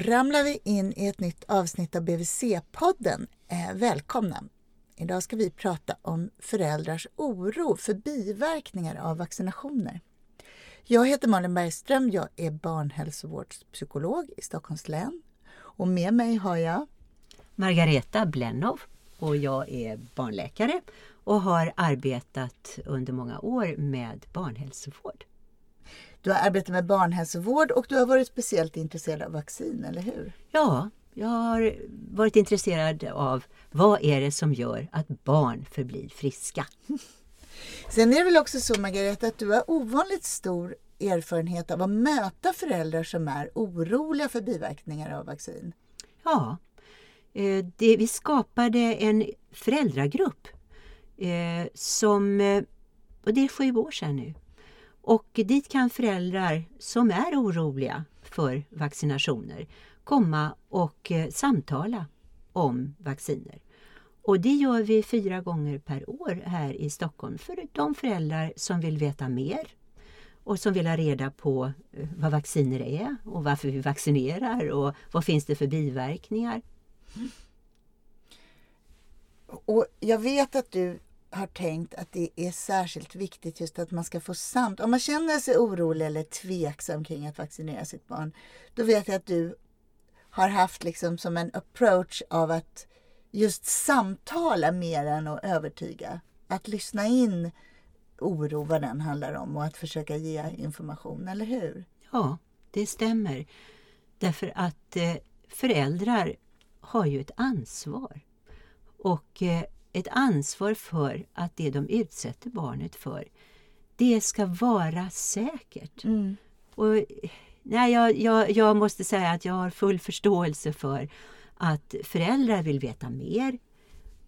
Då ramlar vi in i ett nytt avsnitt av BVC-podden. Eh, välkomna! Idag ska vi prata om föräldrars oro för biverkningar av vaccinationer. Jag heter Malin Bergström, jag är barnhälsovårdspsykolog i Stockholms län. Och med mig har jag Margareta Blennow och jag är barnläkare och har arbetat under många år med barnhälsovård. Du har arbetat med barnhälsovård och du har varit speciellt intresserad av vaccin, eller hur? Ja, jag har varit intresserad av vad är det som gör att barn förblir friska. Sen är det väl också så Margareta att du har ovanligt stor erfarenhet av att möta föräldrar som är oroliga för biverkningar av vaccin. Ja, eh, det, vi skapade en föräldragrupp eh, som, eh, och det är sju år sedan nu, och dit kan föräldrar som är oroliga för vaccinationer komma och eh, samtala om vacciner. Och det gör vi fyra gånger per år här i Stockholm för de föräldrar som vill veta mer och som vill ha reda på eh, vad vacciner är och varför vi vaccinerar och vad finns det för biverkningar. Och jag vet att du har tänkt att det är särskilt viktigt just att man ska få samt. Om man känner sig orolig eller tveksam kring att vaccinera sitt barn, då vet jag att du har haft liksom som en approach av att just samtala mer än att övertyga. Att lyssna in oro, vad den handlar om och att försöka ge information, eller hur? Ja, det stämmer. Därför att eh, föräldrar har ju ett ansvar. Och eh, ett ansvar för att det de utsätter barnet för, det ska vara säkert. Mm. Och, nej, jag, jag, jag måste säga att jag har full förståelse för att föräldrar vill veta mer.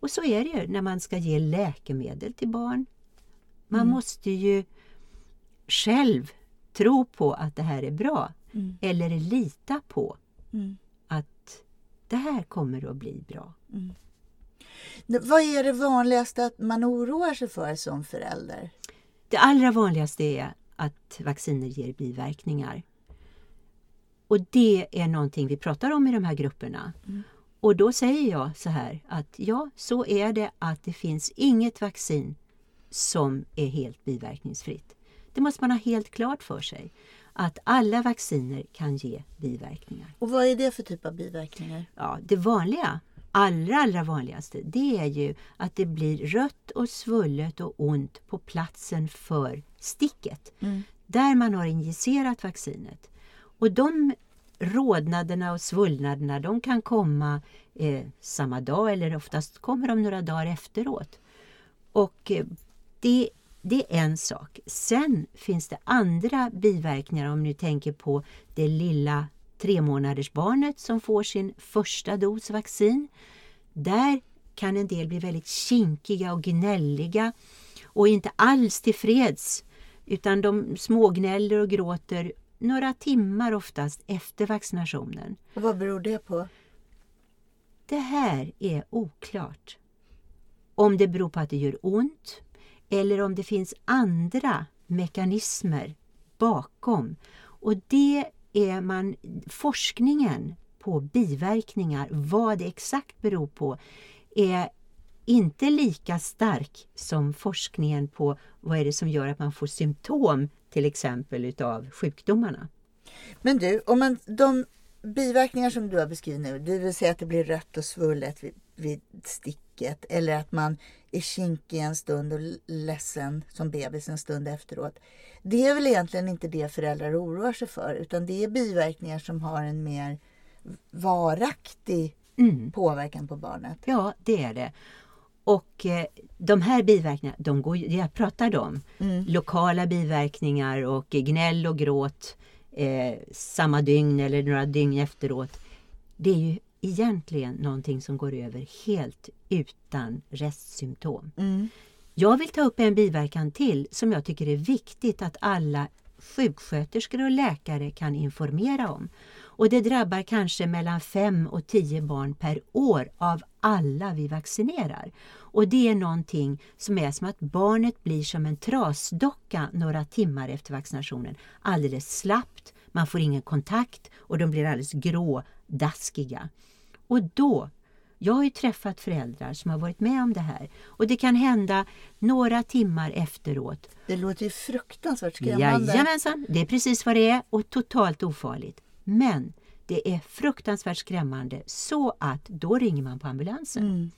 Och så är det ju när man ska ge läkemedel till barn. Man Mm. måste ju själv tro på att det här är bra. Mm. Eller lita på Mm. att det här kommer att bli bra. Vad är det vanligaste att man oroar sig för som förälder? Det allra vanligaste är att vacciner ger biverkningar. Och det är någonting vi pratar om i de här grupperna. Mm. Och då säger jag så här att ja, så är det att det finns inget vaccin som är helt biverkningsfritt. Det måste man ha helt klart för sig. Att alla vacciner kan ge biverkningar. Och vad är det för typ av biverkningar? Ja, det vanliga, allra, allra vanligaste, det är ju att det blir rött och svullet och ont på platsen för sticket. Mm. Där man har injicerat vaccinet. Och de rodnaderna och svullnaderna de kan komma eh, samma dag eller oftast kommer de några dagar efteråt. Och eh, det, det är en sak. Sen finns det andra biverkningar om ni tänker på det lilla tre månaders barnet som får sin första dos vaccin. Där kan en del bli väldigt kinkiga och gnälliga och inte alls tillfreds utan de smågnäller och gråter några timmar oftast efter vaccinationen. Och vad beror det på? Det här är oklart. Om det beror på att det gör ont eller om det finns andra mekanismer bakom. Och det är man, forskningen på biverkningar, vad det exakt beror på, är inte lika stark som forskningen på vad är det som gör att man får symptom till exempel utav sjukdomarna. Men du, om man, de biverkningar som du har beskrivit nu, det vill säga att det blir rött och svullet vid, sticket eller att man är kinkig en stund och ledsen som bebis en stund efteråt. Det är väl egentligen inte det föräldrar oroar sig för utan det är biverkningar som har en mer varaktig Mm. påverkan på barnet. Ja, det är det. Och eh, de här biverkningarna, de går, jag pratade om, Mm. lokala biverkningar och gnäll och gråt eh, samma dygn eller några dygn efteråt. Det är ju egentligen någonting som går över helt utan restsymptom. Mm. Jag vill ta upp en biverkan till som jag tycker är viktigt att alla sjuksköterskor och läkare kan informera om. Och det drabbar kanske mellan 5 och 10 barn per år av alla vi vaccinerar. Och det är någonting som är som att barnet blir som en trasdocka några timmar efter vaccinationen. Alldeles slappt, man får ingen kontakt och de blir alldeles grådaskiga. Och då jag har ju träffat föräldrar som har varit med om det här och det kan hända några timmar efteråt. Det låter ju fruktansvärt skrämmande. Jajamensan, det är precis vad det är och totalt ofarligt. Men det är fruktansvärt skrämmande så att då ringer man på ambulansen. Mm.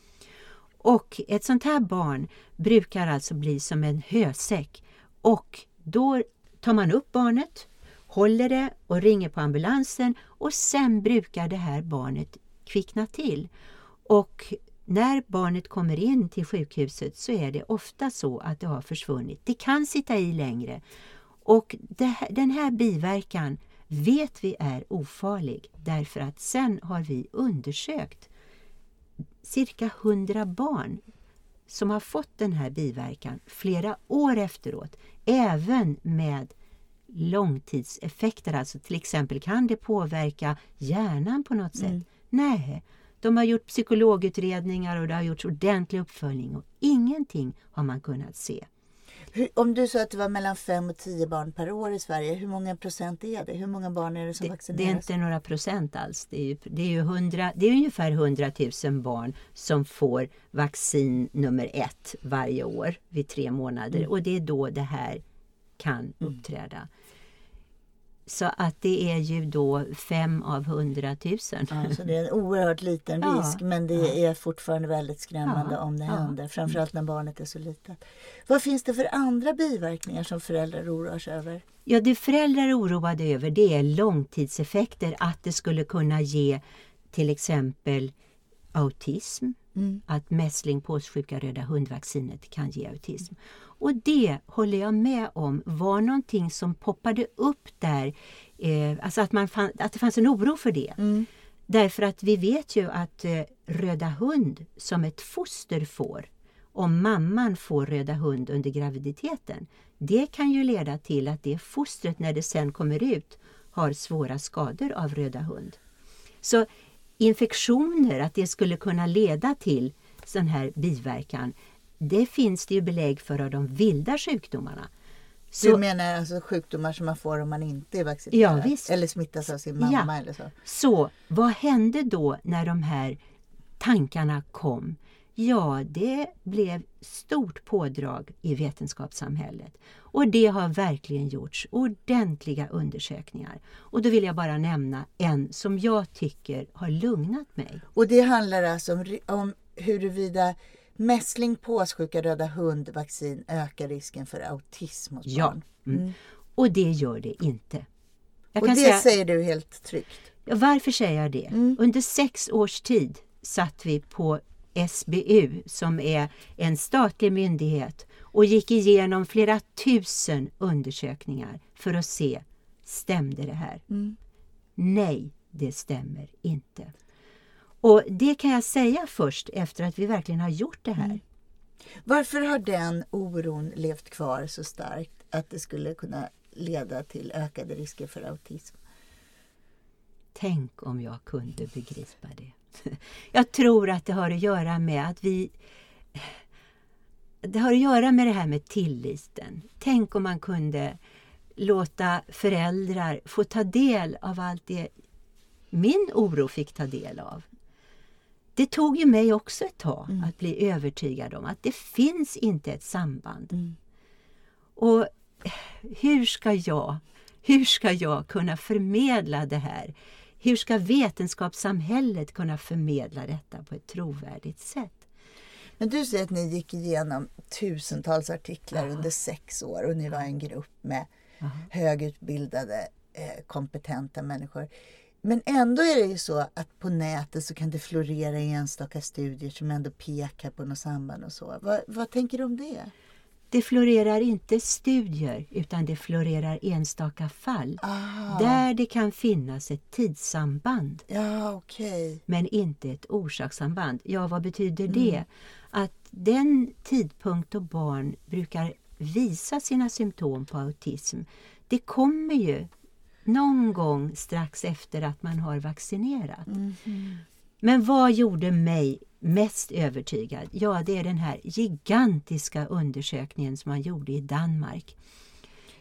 Och ett sånt här barn brukar alltså bli som en hösäck och då tar man upp barnet, håller det och ringer på ambulansen och sen brukar det här barnet kvickna till. Och när barnet kommer in till sjukhuset så är det ofta så att det har försvunnit. Det kan sitta i längre. Och här, den här biverkan vet vi är ofarlig därför att sen har vi undersökt cirka 100 barn som har fått den här biverkan flera år efteråt, även med långtidseffekter. Alltså till exempel kan det påverka hjärnan på något sätt? Mm. Nej, de har gjort psykologutredningar och det har gjorts ordentlig uppföljning och ingenting har man kunnat se. Hur, om du sa att det var mellan 5 och 10 barn per år i Sverige, hur många procent är det? Hur många barn är det som det, vaccineras? Det är inte några procent alls. Det är, ju, det är, ju 100, det är ungefär 100 000 barn som får vaccin nummer ett varje år vid tre månader mm. och det är då det här kan mm. uppträda. Mm. Så att det är ju då fem av hundratusen. Ja, så det är en oerhört liten risk ja, men det ja. är fortfarande väldigt skrämmande om det händer. Framförallt när barnet är så litet. Vad finns det för andra biverkningar som föräldrar oroar sig över? Ja, det föräldrar är oroade över det är långtidseffekter. Att det skulle kunna ge till exempel autism. Mm. Att mässling, påssjuka, röda hundvaccinet kan ge autism. Och det håller jag med om var någonting som poppade upp där. Eh, alltså att, man fann, att det fanns en oro för det. Mm. Därför att vi vet ju att eh, röda hund som ett foster får om mamman får röda hund under graviditeten. Det kan ju leda till att det fostret när det sen kommer ut har svåra skador av röda hund. Så infektioner, att det skulle kunna leda till sån här biverkan, det finns det ju belägg för av de vilda sjukdomarna. Så, du menar alltså sjukdomar som man får om man inte är vaccinerad? Ja. Eller smittas av sin mamma? Ja. Eller så. så vad hände då när de här tankarna kom? Ja, det blev stort pådrag i vetenskapssamhället. Och det har verkligen gjorts ordentliga undersökningar. Och då vill jag bara nämna en som jag tycker har lugnat mig. Och det handlar alltså om, om huruvida Mässling, påssjuka, röda hund-vaccin ökar risken för autism hos ja. barn. Mm. Mm. Och det gör det inte. Jag och det säga, säger du helt tryggt? Varför säger jag det? Mm. Under sex års tid satt vi på SBU som är en statlig myndighet och gick igenom flera tusen undersökningar för att se, stämde det här? Mm. Nej, det stämmer inte. Och det kan jag säga först efter att vi verkligen har gjort det här. Mm. Varför har den oron levt kvar så starkt att det skulle kunna leda till ökade risker för autism? Tänk om jag kunde begripa det. Jag tror att det har att göra med att vi... Det har att göra med det här med tilliten. Tänk om man kunde låta föräldrar få ta del av allt det min oro fick ta del av. Det tog ju mig också ett tag mm. att bli övertygad om att det finns inte ett samband. Mm. Och hur ska jag hur ska jag kunna förmedla det här? Hur ska vetenskapssamhället kunna förmedla detta på ett trovärdigt sätt? Men du säger att ni gick igenom tusentals artiklar Aha. under sex år och ni var en grupp med Aha. högutbildade, eh, kompetenta människor. Men ändå är det ju så att på nätet så kan det florera enstaka studier som ändå pekar på något samband och så. Vad, vad tänker du om det? Det florerar inte studier utan det florerar enstaka fall ah. där det kan finnas ett tidssamband. Ja, okay. Men inte ett orsakssamband. Ja, vad betyder mm. det? Att den tidpunkt då barn brukar visa sina symptom på autism, det kommer ju någon gång strax efter att man har vaccinerat. Mm. Men vad gjorde mig mest övertygad? Ja, det är den här gigantiska undersökningen som man gjorde i Danmark.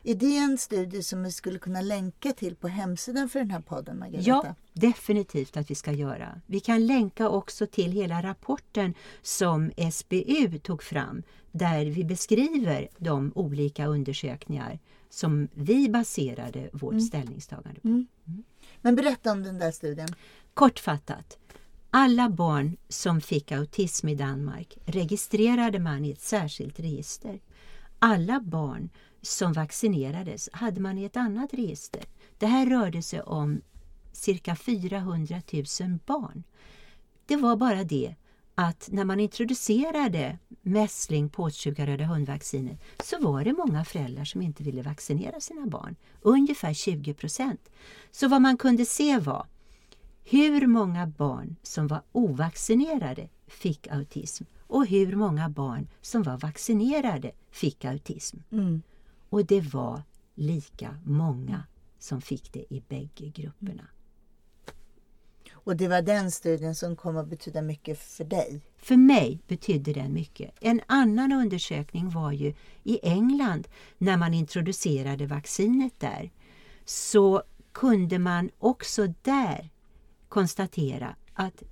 Är det en studie som vi skulle kunna länka till på hemsidan för den här podden, Margareta? Ja, definitivt att vi ska göra. Vi kan länka också till hela rapporten som SBU tog fram där vi beskriver de olika undersökningar som vi baserade vårt ställningstagande på. Mm. Men berätta om den där studien. Kortfattat. Alla barn som fick autism i Danmark registrerade man i ett särskilt register. Alla barn som vaccinerades hade man i ett annat register. Det här rörde sig om cirka 400 000 barn. Det var bara det att när man introducerade mässling, påssjuka, röda hundvaccinet så var det många föräldrar som inte ville vaccinera sina barn. Ungefär 20 procent. Så vad man kunde se var hur många barn som var ovaccinerade fick autism och hur många barn som var vaccinerade fick autism. Mm. Och det var lika många som fick det i bägge grupperna. Och det var den studien som kom att betyda mycket för dig. För mig betydde den mycket. En annan undersökning var ju i England när man introducerade vaccinet där. Så kunde man också där konstatera att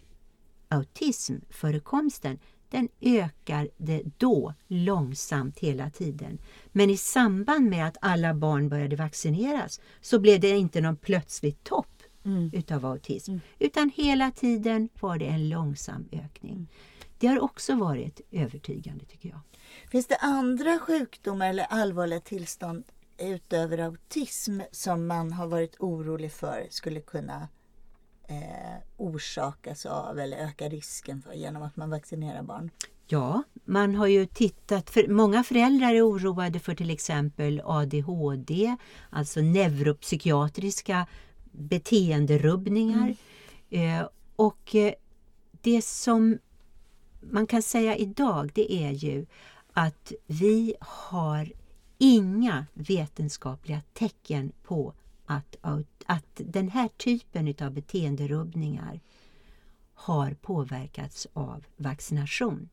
autismförekomsten den ökade då långsamt hela tiden. Men i samband med att alla barn började vaccineras så blev det inte någon plötslig topp Mm. utav autism. Utan hela tiden var det en långsam ökning. Det har också varit övertygande tycker jag. Finns det andra sjukdomar eller allvarliga tillstånd utöver autism som man har varit orolig för skulle kunna eh, orsakas av eller öka risken för genom att man vaccinerar barn? Ja, man har ju tittat, för många föräldrar är oroade för till exempel ADHD, alltså neuropsykiatriska beteenderubbningar. Eh, och eh, det som man kan säga idag det är ju att vi har inga vetenskapliga tecken på att, att den här typen av beteenderubbningar har påverkats av vaccination.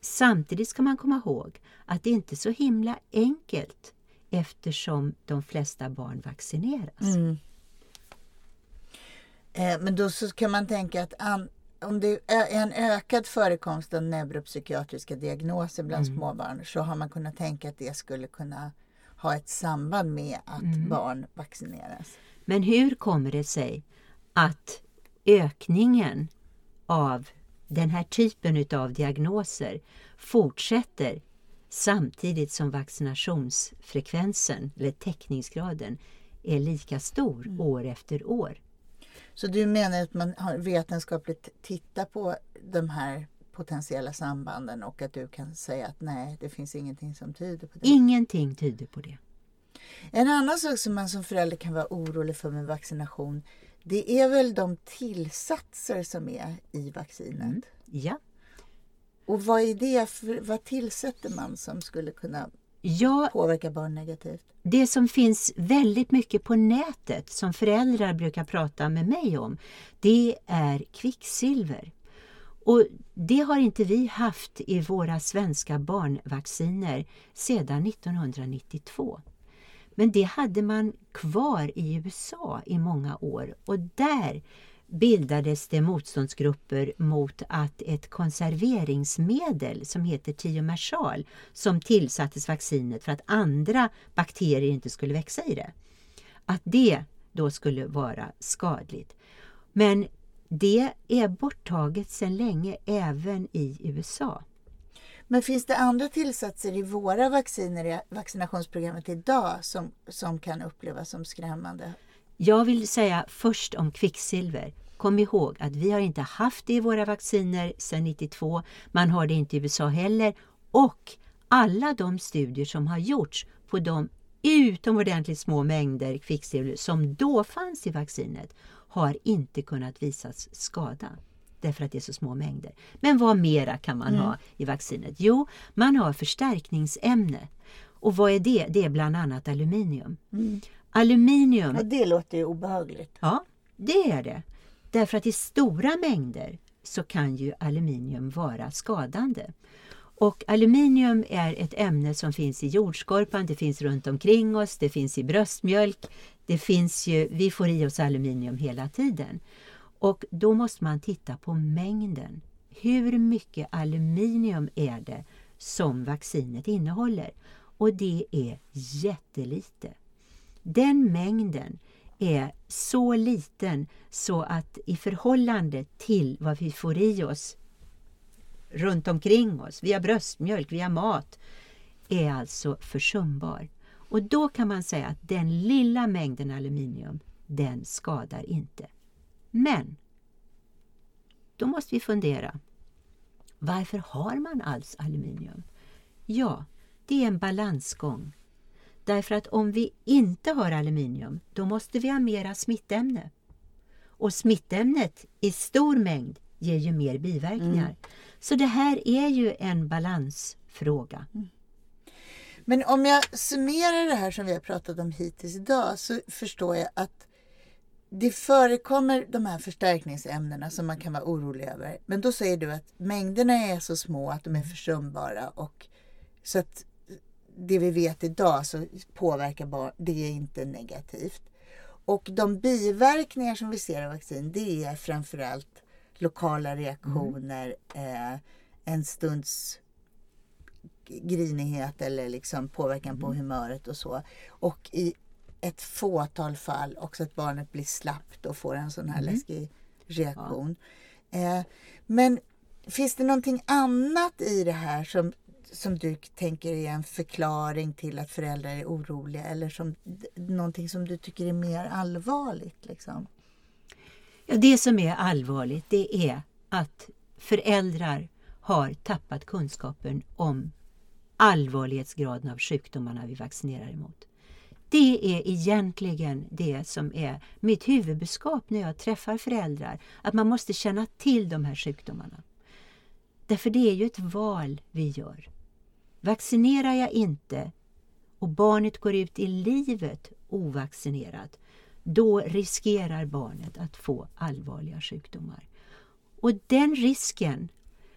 Samtidigt ska man komma ihåg att det inte är så himla enkelt eftersom de flesta barn vaccineras. Mm. Eh, men då så kan man tänka att an, om det är en ökad förekomst av neuropsykiatriska diagnoser bland Mm. småbarn så har man kunnat tänka att det skulle kunna ha ett samband med att Mm. barn vaccineras. Men hur kommer det sig att ökningen av den här typen av diagnoser fortsätter samtidigt som vaccinationsfrekvensen eller täckningsgraden är lika stor Mm. år efter år. Så du menar att man har vetenskapligt tittat på de här potentiella sambanden och att du kan säga att nej, det finns ingenting som tyder på det? Ingenting tyder på det. En annan sak som man som förälder kan vara orolig för med vaccination det är väl de tillsatser som är i vaccinet. Mm. Ja. Och vad är det för, vad tillsätter man som skulle kunna ja, påverka barn negativt? det som finns väldigt mycket på nätet som föräldrar brukar prata med mig om, det är kvicksilver. Och det har inte vi haft i våra svenska barnvacciner sedan 1992. Men det hade man kvar i USA i många år och där bildades det motståndsgrupper mot att ett konserveringsmedel som heter tiomersal som tillsattes vaccinet för att andra bakterier inte skulle växa i det. Att det då skulle vara skadligt. Men det är borttaget sedan länge även i USA. Men finns det andra tillsatser i våra vacciner i vaccinationsprogrammet idag som, som kan upplevas som skrämmande? Jag vill säga först om kvicksilver. Kom ihåg att vi har inte haft det i våra vacciner sedan 92. Man har det inte i USA heller. Och alla de studier som har gjorts på de utomordentligt små mängder kvicksilver som då fanns i vaccinet har inte kunnat visas skada därför att det är så små mängder. Men vad mera kan man Mm. ha i vaccinet? Jo, man har förstärkningsämne. Och vad är det? Det är bland annat aluminium. Aluminium Ja, det låter ju obehagligt. Ja, det är det. Därför att i stora mängder så kan ju aluminium vara skadande. Och aluminium är ett ämne som finns i jordskorpan, det finns runt omkring oss, det finns i bröstmjölk. Det finns ju, vi får i oss aluminium hela tiden. Och då måste man titta på mängden. Hur mycket aluminium är det som vaccinet innehåller? Och det är jättelite. Den mängden är så liten så att i förhållande till vad vi får i oss runt omkring oss, via bröstmjölk, via mat, är alltså försumbar. Och då kan man säga att den lilla mängden aluminium, den skadar inte. Men då måste vi fundera. Varför har man alls aluminium? Ja, det är en balansgång. Därför att om vi inte har aluminium, då måste vi ha mera smittämne. Och smittämnet i stor mängd ger ju mer biverkningar. Mm. Så det här är ju en balansfråga. Mm. Men om jag summerar det här som vi har pratat om hittills idag så förstår jag att det förekommer de här förstärkningsämnena som man kan vara orolig över. Men då säger du att mängderna är så små att de är försumbara och så att det vi vet idag så påverkar barn, det är inte negativt. Och de biverkningar som vi ser av vaccin det är framförallt lokala reaktioner, mm. eh, en stunds grinighet eller liksom påverkan mm. på humöret och så. Och i ett fåtal fall också att barnet blir slappt och får en sån här mm. läskig reaktion. Ja. Eh, men finns det någonting annat i det här som, som du tänker är en förklaring till att föräldrar är oroliga eller som, någonting som du tycker är mer allvarligt? Liksom? Ja, det som är allvarligt det är att föräldrar har tappat kunskapen om allvarlighetsgraden av sjukdomarna vi vaccinerar emot. Det är egentligen det som är mitt huvudbudskap när jag träffar föräldrar. Att man måste känna till de här sjukdomarna. Därför det är ju ett val vi gör. Vaccinerar jag inte och barnet går ut i livet ovaccinerat, då riskerar barnet att få allvarliga sjukdomar. Och den risken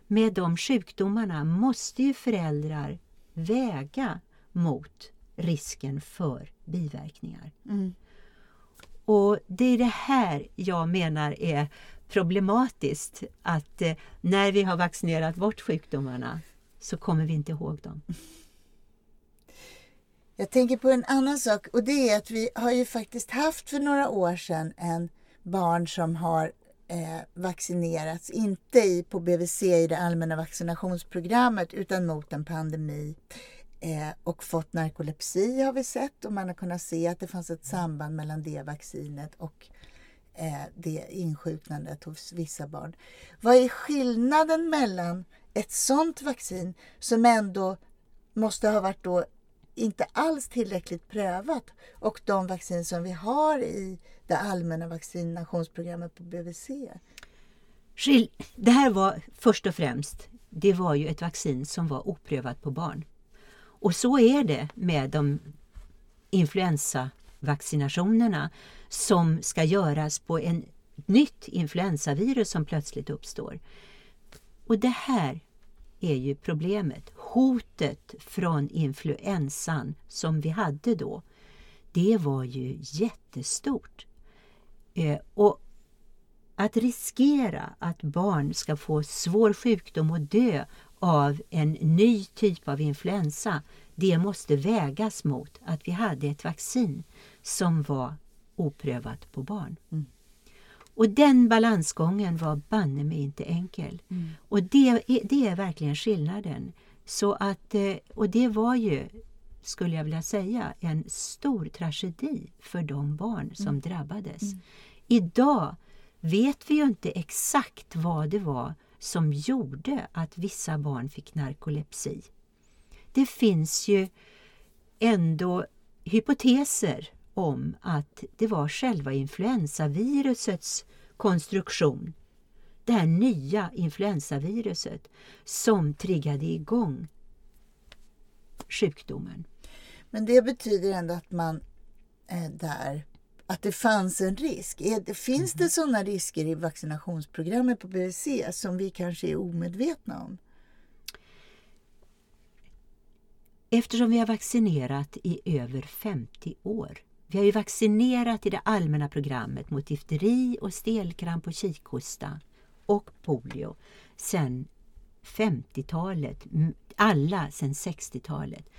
med de sjukdomarna måste ju föräldrar väga mot risken för biverkningar. Mm. Och det är det här jag menar är problematiskt att eh, när vi har vaccinerat bort sjukdomarna så kommer vi inte ihåg dem. Jag tänker på en annan sak och det är att vi har ju faktiskt haft för några år sedan en barn som har eh, vaccinerats, inte i, på BVC i det allmänna vaccinationsprogrammet utan mot en pandemi eh, och fått narkolepsi har vi sett och man har kunnat se att det fanns ett samband mellan det vaccinet och eh, det insjuknandet hos vissa barn. Vad är skillnaden mellan ett sådant vaccin som ändå måste ha varit då inte alls tillräckligt prövat och de vaccin som vi har i det allmänna vaccinationsprogrammet på BVC? Det här var först och främst det var ju ett vaccin som var oprövat på barn. Och så är det med de influensavaccinationerna som ska göras på en nytt influensavirus som plötsligt uppstår. Och det här är ju problemet. Hotet från influensan som vi hade då, det var ju jättestort. Eh, och att riskera att barn ska få svår sjukdom och dö av en ny typ av influensa, det måste vägas mot att vi hade ett vaccin som var oprövat på barn. Mm. Och den balansgången var banne mig inte enkel. Mm. Och det är, det är verkligen skillnaden. Så att, eh, och det var ju, skulle jag vilja säga, en stor tragedi för de barn som mm. drabbades. Mm. Idag vet vi ju inte exakt vad det var som gjorde att vissa barn fick narkolepsi. Det finns ju ändå hypoteser om att det var själva influensavirusets konstruktion, det här nya influensaviruset, som triggade igång sjukdomen. Men det betyder ändå att man eh, där att det fanns en risk. Finns mm. det sådana risker i vaccinationsprogrammet på BVC som vi kanske är omedvetna om? Eftersom vi har vaccinerat i över 50 år. Vi har ju vaccinerat i det allmänna programmet mot difteri och stelkramp och kikhosta och polio sedan 50-talet, alla sedan 60-talet.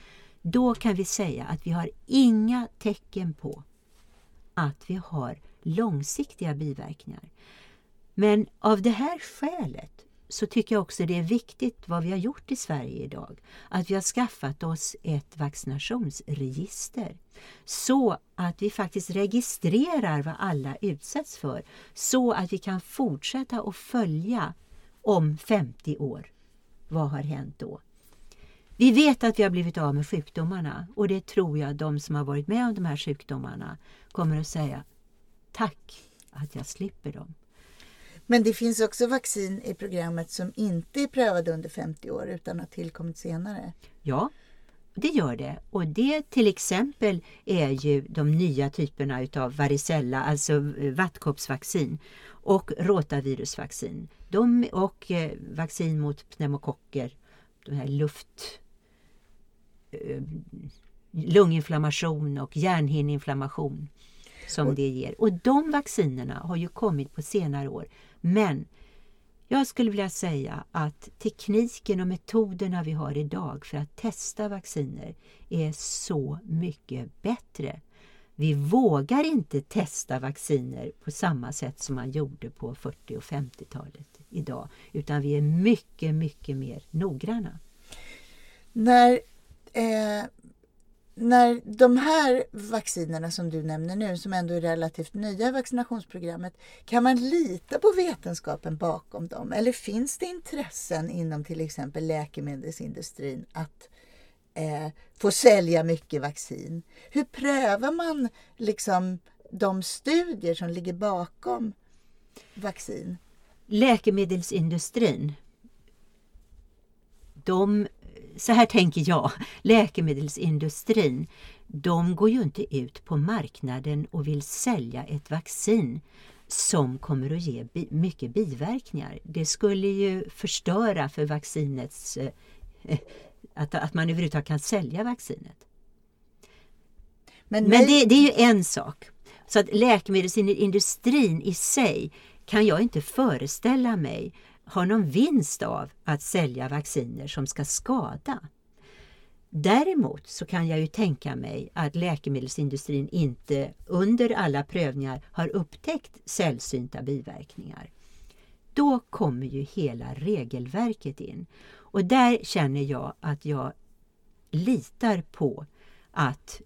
Då kan vi säga att vi har inga tecken på att vi har långsiktiga biverkningar. Men av det här skälet så tycker jag också det är viktigt vad vi har gjort i Sverige idag. Att vi har skaffat oss ett vaccinationsregister så att vi faktiskt registrerar vad alla utsätts för så att vi kan fortsätta att följa om 50 år. Vad har hänt då? Vi vet att vi har blivit av med sjukdomarna och det tror jag de som har varit med om de här sjukdomarna kommer att säga tack att jag slipper dem. Men det finns också vaccin i programmet som inte är prövade under 50 år utan har tillkommit senare. Ja, det gör det. Och det till exempel är ju de nya typerna utav varicella, alltså eh, vattkoppsvaccin och rotavirusvaccin. De och eh, vaccin mot pneumokocker, de här luft lunginflammation och hjärnhinneinflammation som det ger. Och de vaccinerna har ju kommit på senare år. Men jag skulle vilja säga att tekniken och metoderna vi har idag för att testa vacciner är så mycket bättre. Vi vågar inte testa vacciner på samma sätt som man gjorde på 40 och 50-talet idag, utan vi är mycket, mycket mer noggranna. När eh, när de här vaccinerna som du nämner nu, som ändå är relativt nya i vaccinationsprogrammet, kan man lita på vetenskapen bakom dem? Eller finns det intressen inom till exempel läkemedelsindustrin att eh, få sälja mycket vaccin? Hur prövar man liksom de studier som ligger bakom vaccin? Läkemedelsindustrin de så här tänker jag, läkemedelsindustrin, de går ju inte ut på marknaden och vill sälja ett vaccin som kommer att ge bi mycket biverkningar. Det skulle ju förstöra för vaccinets... Eh, att, att man överhuvudtaget kan sälja vaccinet. Men, Men det, det, är ju en sak. Så att läkemedelsindustrin i sig kan jag inte föreställa mig har någon vinst av att sälja vacciner som ska skada. Däremot så kan jag ju tänka mig att läkemedelsindustrin inte under alla prövningar har upptäckt sällsynta biverkningar. Då kommer ju hela regelverket in. Och där känner jag att jag litar på att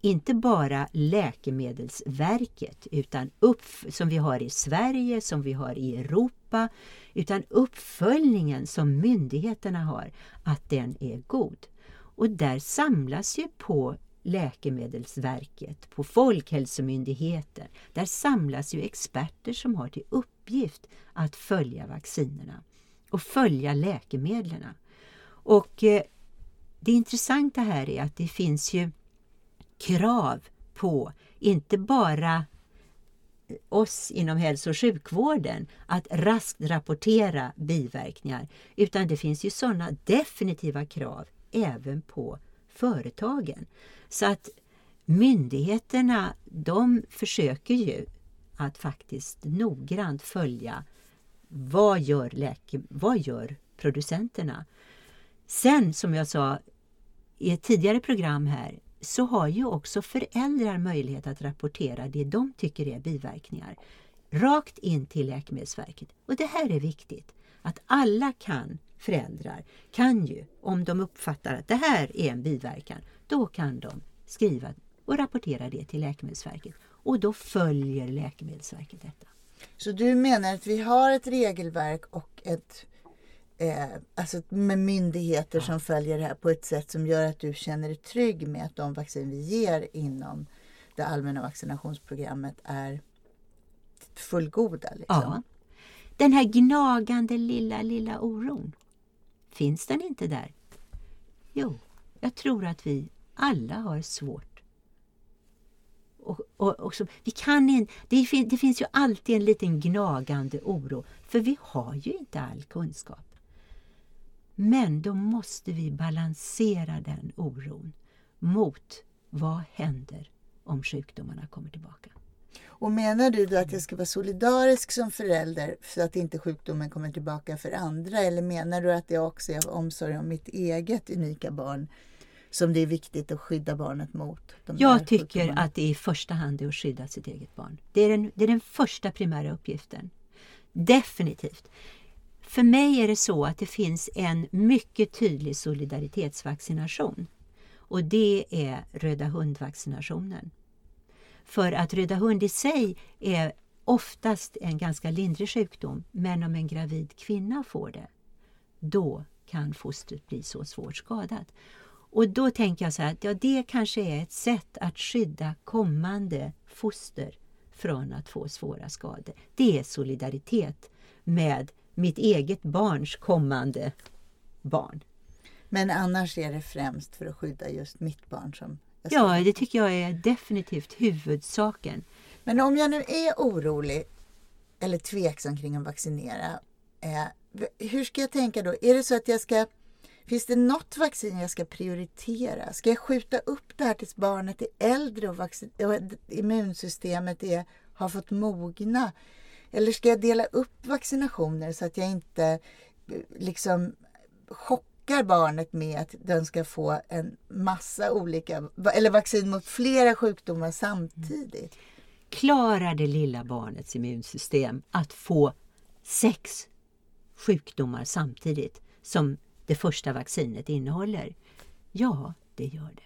inte bara Läkemedelsverket utan upp, som vi har i Sverige, som vi har i Europa, utan uppföljningen som myndigheterna har, att den är god. Och där samlas ju på Läkemedelsverket, på Folkhälsomyndigheten, där samlas ju experter som har till uppgift att följa vaccinerna och följa läkemedlen. Och eh, det intressanta här är att det finns ju krav på inte bara oss inom hälso och sjukvården att raskt rapportera biverkningar utan det finns ju sådana definitiva krav även på företagen. Så att myndigheterna de försöker ju att faktiskt noggrant följa vad gör, läke, vad gör producenterna. Sen som jag sa i ett tidigare program här så har ju också föräldrar möjlighet att rapportera det de tycker är biverkningar rakt in till Läkemedelsverket. Och det här är viktigt, att alla kan, föräldrar, kan ju, om de uppfattar att det här är en biverkan, då kan de skriva och rapportera det till Läkemedelsverket. Och då följer Läkemedelsverket detta. Så du menar att vi har ett regelverk och ett eh, alltså med myndigheter som följer det här på ett sätt som gör att du känner dig trygg med att de vaccin vi ger inom det allmänna vaccinationsprogrammet är fullgoda. Liksom. Ja. Den här gnagande lilla, lilla oron, finns den inte där? Jo, jag tror att vi alla har svårt. Och, och, och så, vi kan in, det, det finns ju alltid en liten gnagande oro, för vi har ju inte all kunskap. Men då måste vi balansera den oron mot vad händer om sjukdomarna kommer tillbaka. Och menar du då att jag ska vara solidarisk som förälder så att inte sjukdomen kommer tillbaka för andra? Eller menar du att det också är omsorg om mitt eget unika barn som det är viktigt att skydda barnet mot? jag tycker att det i första hand är att skydda sitt eget barn. Det är den, det är den första primära uppgiften. Definitivt. För mig är det så att det finns en mycket tydlig solidaritetsvaccination. Och det är röda hundvaccinationen. För att röda hund i sig är oftast en ganska lindrig sjukdom. Men om en gravid kvinna får det, då kan fostret bli så svårt skadat. Och då tänker jag så här att ja, det kanske är ett sätt att skydda kommande foster från att få svåra skador. Det är solidaritet med mitt eget barns kommande barn. Men annars är det främst för att skydda just mitt barn som Ja, det tycker jag är definitivt huvudsaken. Men om jag nu är orolig eller tveksam kring att vaccinera, eh, hur ska jag tänka då? Är det så att jag ska Finns det något vaccin jag ska prioritera? Ska jag skjuta upp det här tills barnet är äldre och, vaccin, och immunsystemet är, har fått mogna? Eller ska jag dela upp vaccinationer så att jag inte eh, liksom chockar barnet med att den ska få en massa olika, eller vaccin mot flera sjukdomar samtidigt? Mm. Klarar det lilla barnets immunsystem att få sex sjukdomar samtidigt som det första vaccinet innehåller? Ja, det gör det.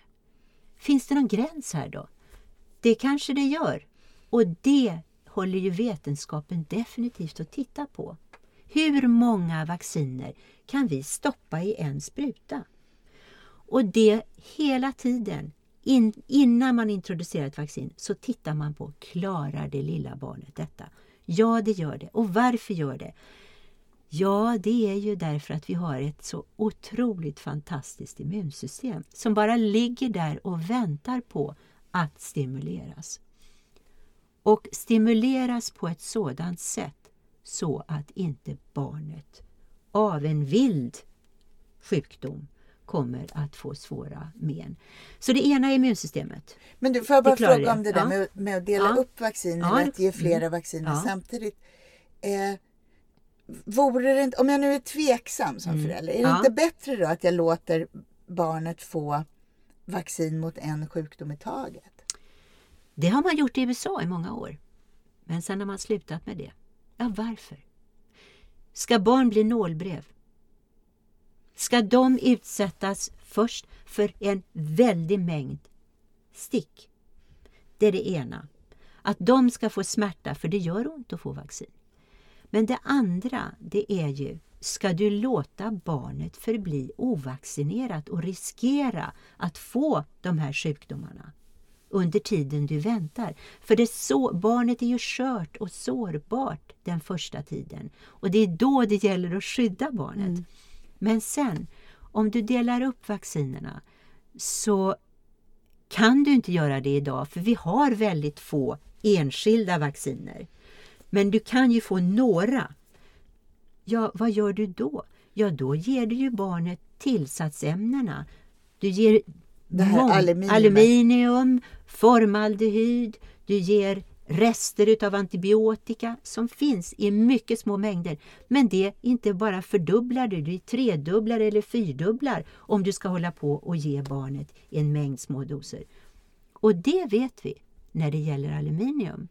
Finns det någon gräns här då? Det kanske det gör. Och det håller ju vetenskapen definitivt att titta på. Hur många vacciner kan vi stoppa i en spruta? Och det hela tiden, in, innan man introducerar ett vaccin, så tittar man på, klarar det lilla barnet detta? Ja, det gör det. Och varför gör det? Ja, det är ju därför att vi har ett så otroligt fantastiskt immunsystem som bara ligger där och väntar på att stimuleras. Och stimuleras på ett sådant sätt så att inte barnet av en vild sjukdom kommer att få svåra men. Så det ena är immunsystemet. Men du, får jag bara fråga om det där ja. med, med, att dela ja. upp vaccin ja. att ge flera mm. vacciner samtidigt. Eh, vore det inte, om jag nu är tveksam som mm. förälder, är det inte bättre då att jag låter barnet få vaccin mot en sjukdom i taget? Det har man gjort i USA i många år. Men sen har man slutat med det. Ja, varför? Ska barn bli nålbrev? Ska de utsättas först för en väldig mängd stick? Det är det ena. Att de ska få smärta, för det gör ont att få vaccin. Men det andra, det är ju, ska du låta barnet förbli ovaccinerat och riskera att få de här sjukdomarna? Under tiden du väntar. För det så, barnet är ju skört och sårbart den första tiden. Och det är då det gäller att skydda barnet. Mm. Men sen, om du delar upp vaccinerna så kan du inte göra det idag för vi har väldigt få enskilda vacciner. Men du kan ju få några. Ja, vad gör du då? Ja, då ger du ju barnet tillsatsämnena. Du ger aluminium. aluminium, formaldehyd, du ger rester utav antibiotika som finns i mycket små mängder. Men det inte bara fördubblar du, du tredubblar eller fyrdubblar om du ska hålla på och ge barnet en mängd små doser. Och det vet vi när det gäller aluminium.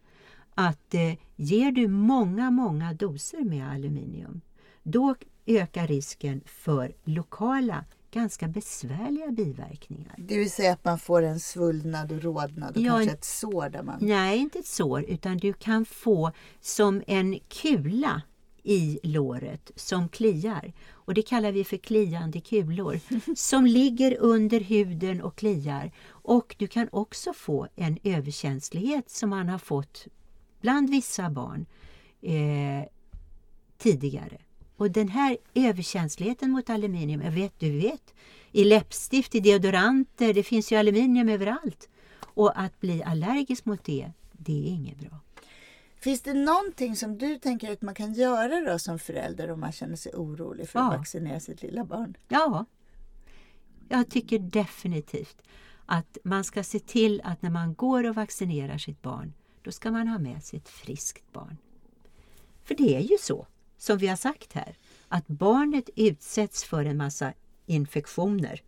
Att eh, ger du många, många doser med aluminium då ökar risken för lokala ganska besvärliga biverkningar. Det vill säga att man får en svullnad och rodnad och ja, kanske ett sår? Där man... Nej, inte ett sår utan du kan få som en kula i låret som kliar. Och Det kallar vi för kliande kulor som ligger under huden och kliar. Och Du kan också få en överkänslighet som man har fått bland vissa barn eh, tidigare. Och den här överkänsligheten mot aluminium, jag vet, du vet, i läppstift, i deodoranter, det finns ju aluminium överallt. Och att bli allergisk mot det, det är inget bra. Finns det någonting som du tänker att man kan göra då som förälder om man känner sig orolig för att Ja. vaccinera sitt lilla barn? Ja, jag tycker definitivt att man ska se till att när man går och vaccinerar sitt barn, då ska man ha med sig ett friskt barn. För det är ju så, som vi har sagt här, att barnet utsätts för en massa infektioner.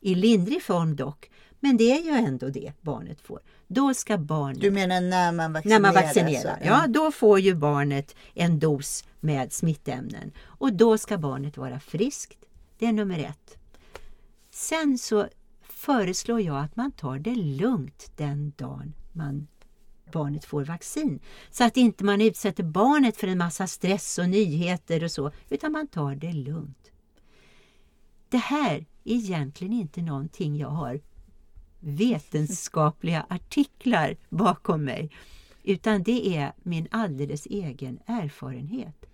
I lindrig form dock, men det är ju ändå det barnet får. Då ska barnet Du menar när man vaccinerar? när man vaccinerar, så- ja, då får ju barnet en dos med smittämnen. Och då ska barnet vara friskt. Det är nummer ett. Sen så föreslår jag att man tar det lugnt den dagen man, barnet får vaccin. Så att inte man utsätter barnet för en massa stress och nyheter och så, utan man tar det lugnt. Det här är egentligen inte någonting jag har vetenskapliga artiklar bakom mig. Utan det är min alldeles egen erfarenhet.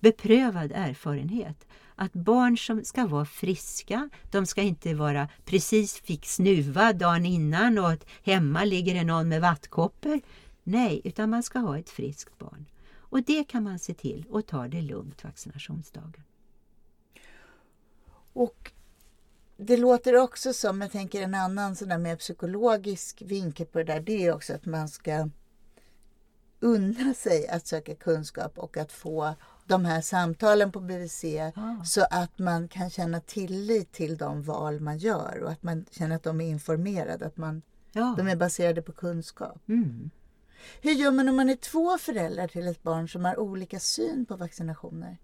Beprövad erfarenhet. Att barn som ska vara friska, de ska inte vara precis fick snuva dagen innan och att hemma ligger det någon med vattkoppor. Nej, utan man ska ha ett friskt barn. Och det kan man se till och ta det lugnt vaccinationsdagen. Och det låter också som, jag tänker en annan sån där mer psykologisk vinkel på det där, det är också att man ska unna sig att söka kunskap och att få de här samtalen på BVC Ja. så att man kan känna tillit till de val man gör och att man känner att de är informerade, att man, Ja. de är baserade på kunskap. Mm. Hur gör man om man är två föräldrar till ett barn som har olika syn på vaccinationer?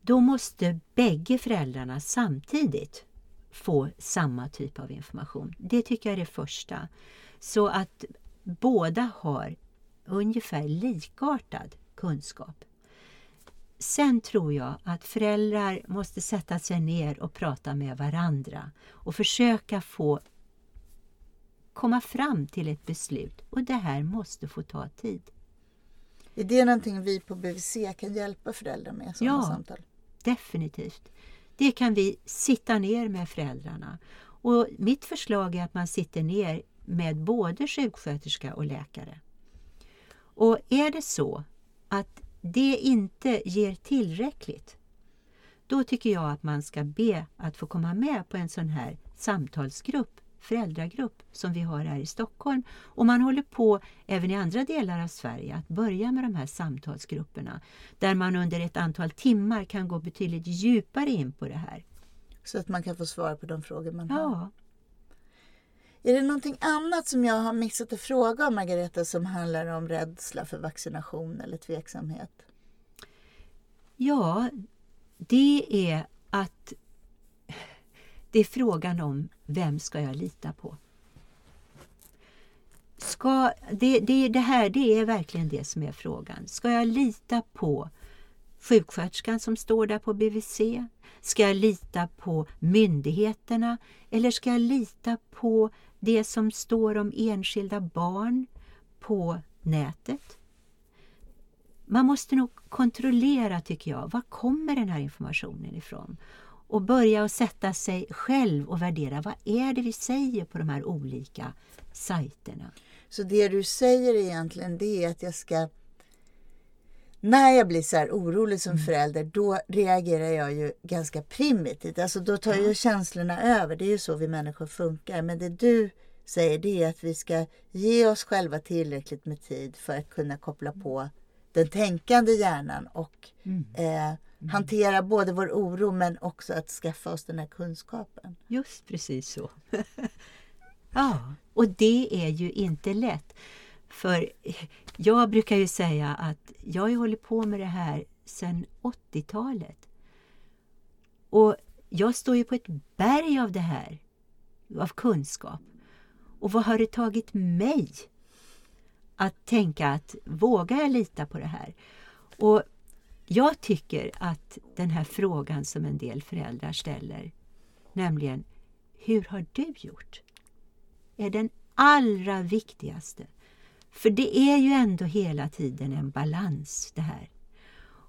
Då måste bägge föräldrarna samtidigt få samma typ av information. Det tycker jag är det första. Så att båda har ungefär likartad kunskap. Sen tror jag att föräldrar måste sätta sig ner och prata med varandra och försöka få komma fram till ett beslut. Och det här måste få ta tid. Är det någonting vi på BVC kan hjälpa föräldrar med? Sådana Ja. samtal? Definitivt. Det kan vi sitta ner med föräldrarna. Och mitt förslag är att man sitter ner med både sjuksköterska och läkare. Och är det så att det inte ger tillräckligt, då tycker jag att man ska be att få komma med på en sån här samtalsgrupp, föräldragrupp, som vi har här i Stockholm. Och man håller på även i andra delar av Sverige att börja med de här samtalsgrupperna, där man under ett antal timmar kan gå betydligt djupare in på det här. Så att man kan få svar på de frågor man har. Är det någonting annat som jag har missat att fråga om Margareta som handlar om rädsla för vaccination eller tveksamhet? Ja, det är att det är frågan om vem ska jag lita på? Ska, det, det, det här det är verkligen det som är frågan. Ska jag lita på sjuksköterskan som står där på BVC? Ska jag lita på myndigheterna? Eller ska jag lita på det som står om enskilda barn på nätet? Man måste nog kontrollera, tycker jag, var kommer den här informationen ifrån? Och börja att sätta sig själv och värdera, vad är det vi säger på de här olika sajterna? Så det du säger egentligen det är att jag ska... När jag blir så här orolig som förälder då reagerar jag ju ganska primitivt. Alltså då tar ju känslorna över. Det är ju så vi människor funkar. Men det du säger det är att vi ska ge oss själva tillräckligt med tid för att kunna koppla på den tänkande hjärnan och eh, hantera både vår oro men också att skaffa oss den här kunskapen. Just precis så. ja, och det är ju inte lätt. För jag brukar ju säga att jag har hållit på med det här sedan 80-talet. Och jag står ju på ett berg av det här, av kunskap. Och vad har det tagit mig att tänka att vågar jag lita på det här? Och jag tycker att den här frågan som en del föräldrar ställer, nämligen hur har du gjort? är den allra viktigaste. För det är ju ändå hela tiden en balans det här.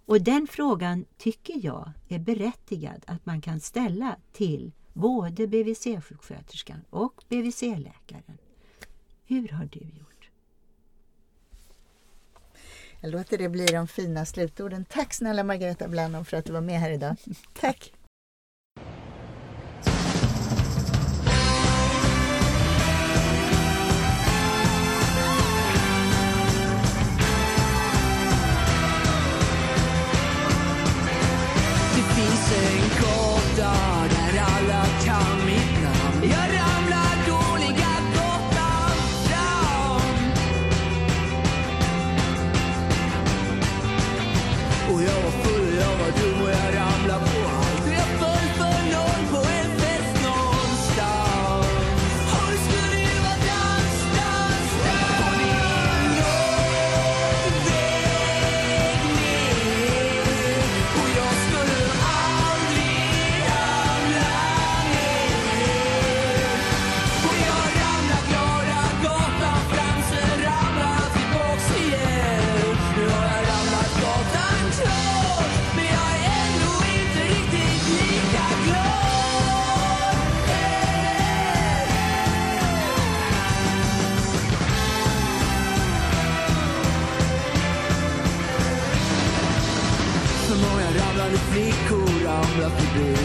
Och den frågan tycker jag är berättigad att man kan ställa till både BVC-sjuksköterskan och BVC-läkaren. Hur har du gjort? Jag låter det bli de fina slutorden. Tack snälla Margareta Blennon för att du var med här idag. Tack! Ramlar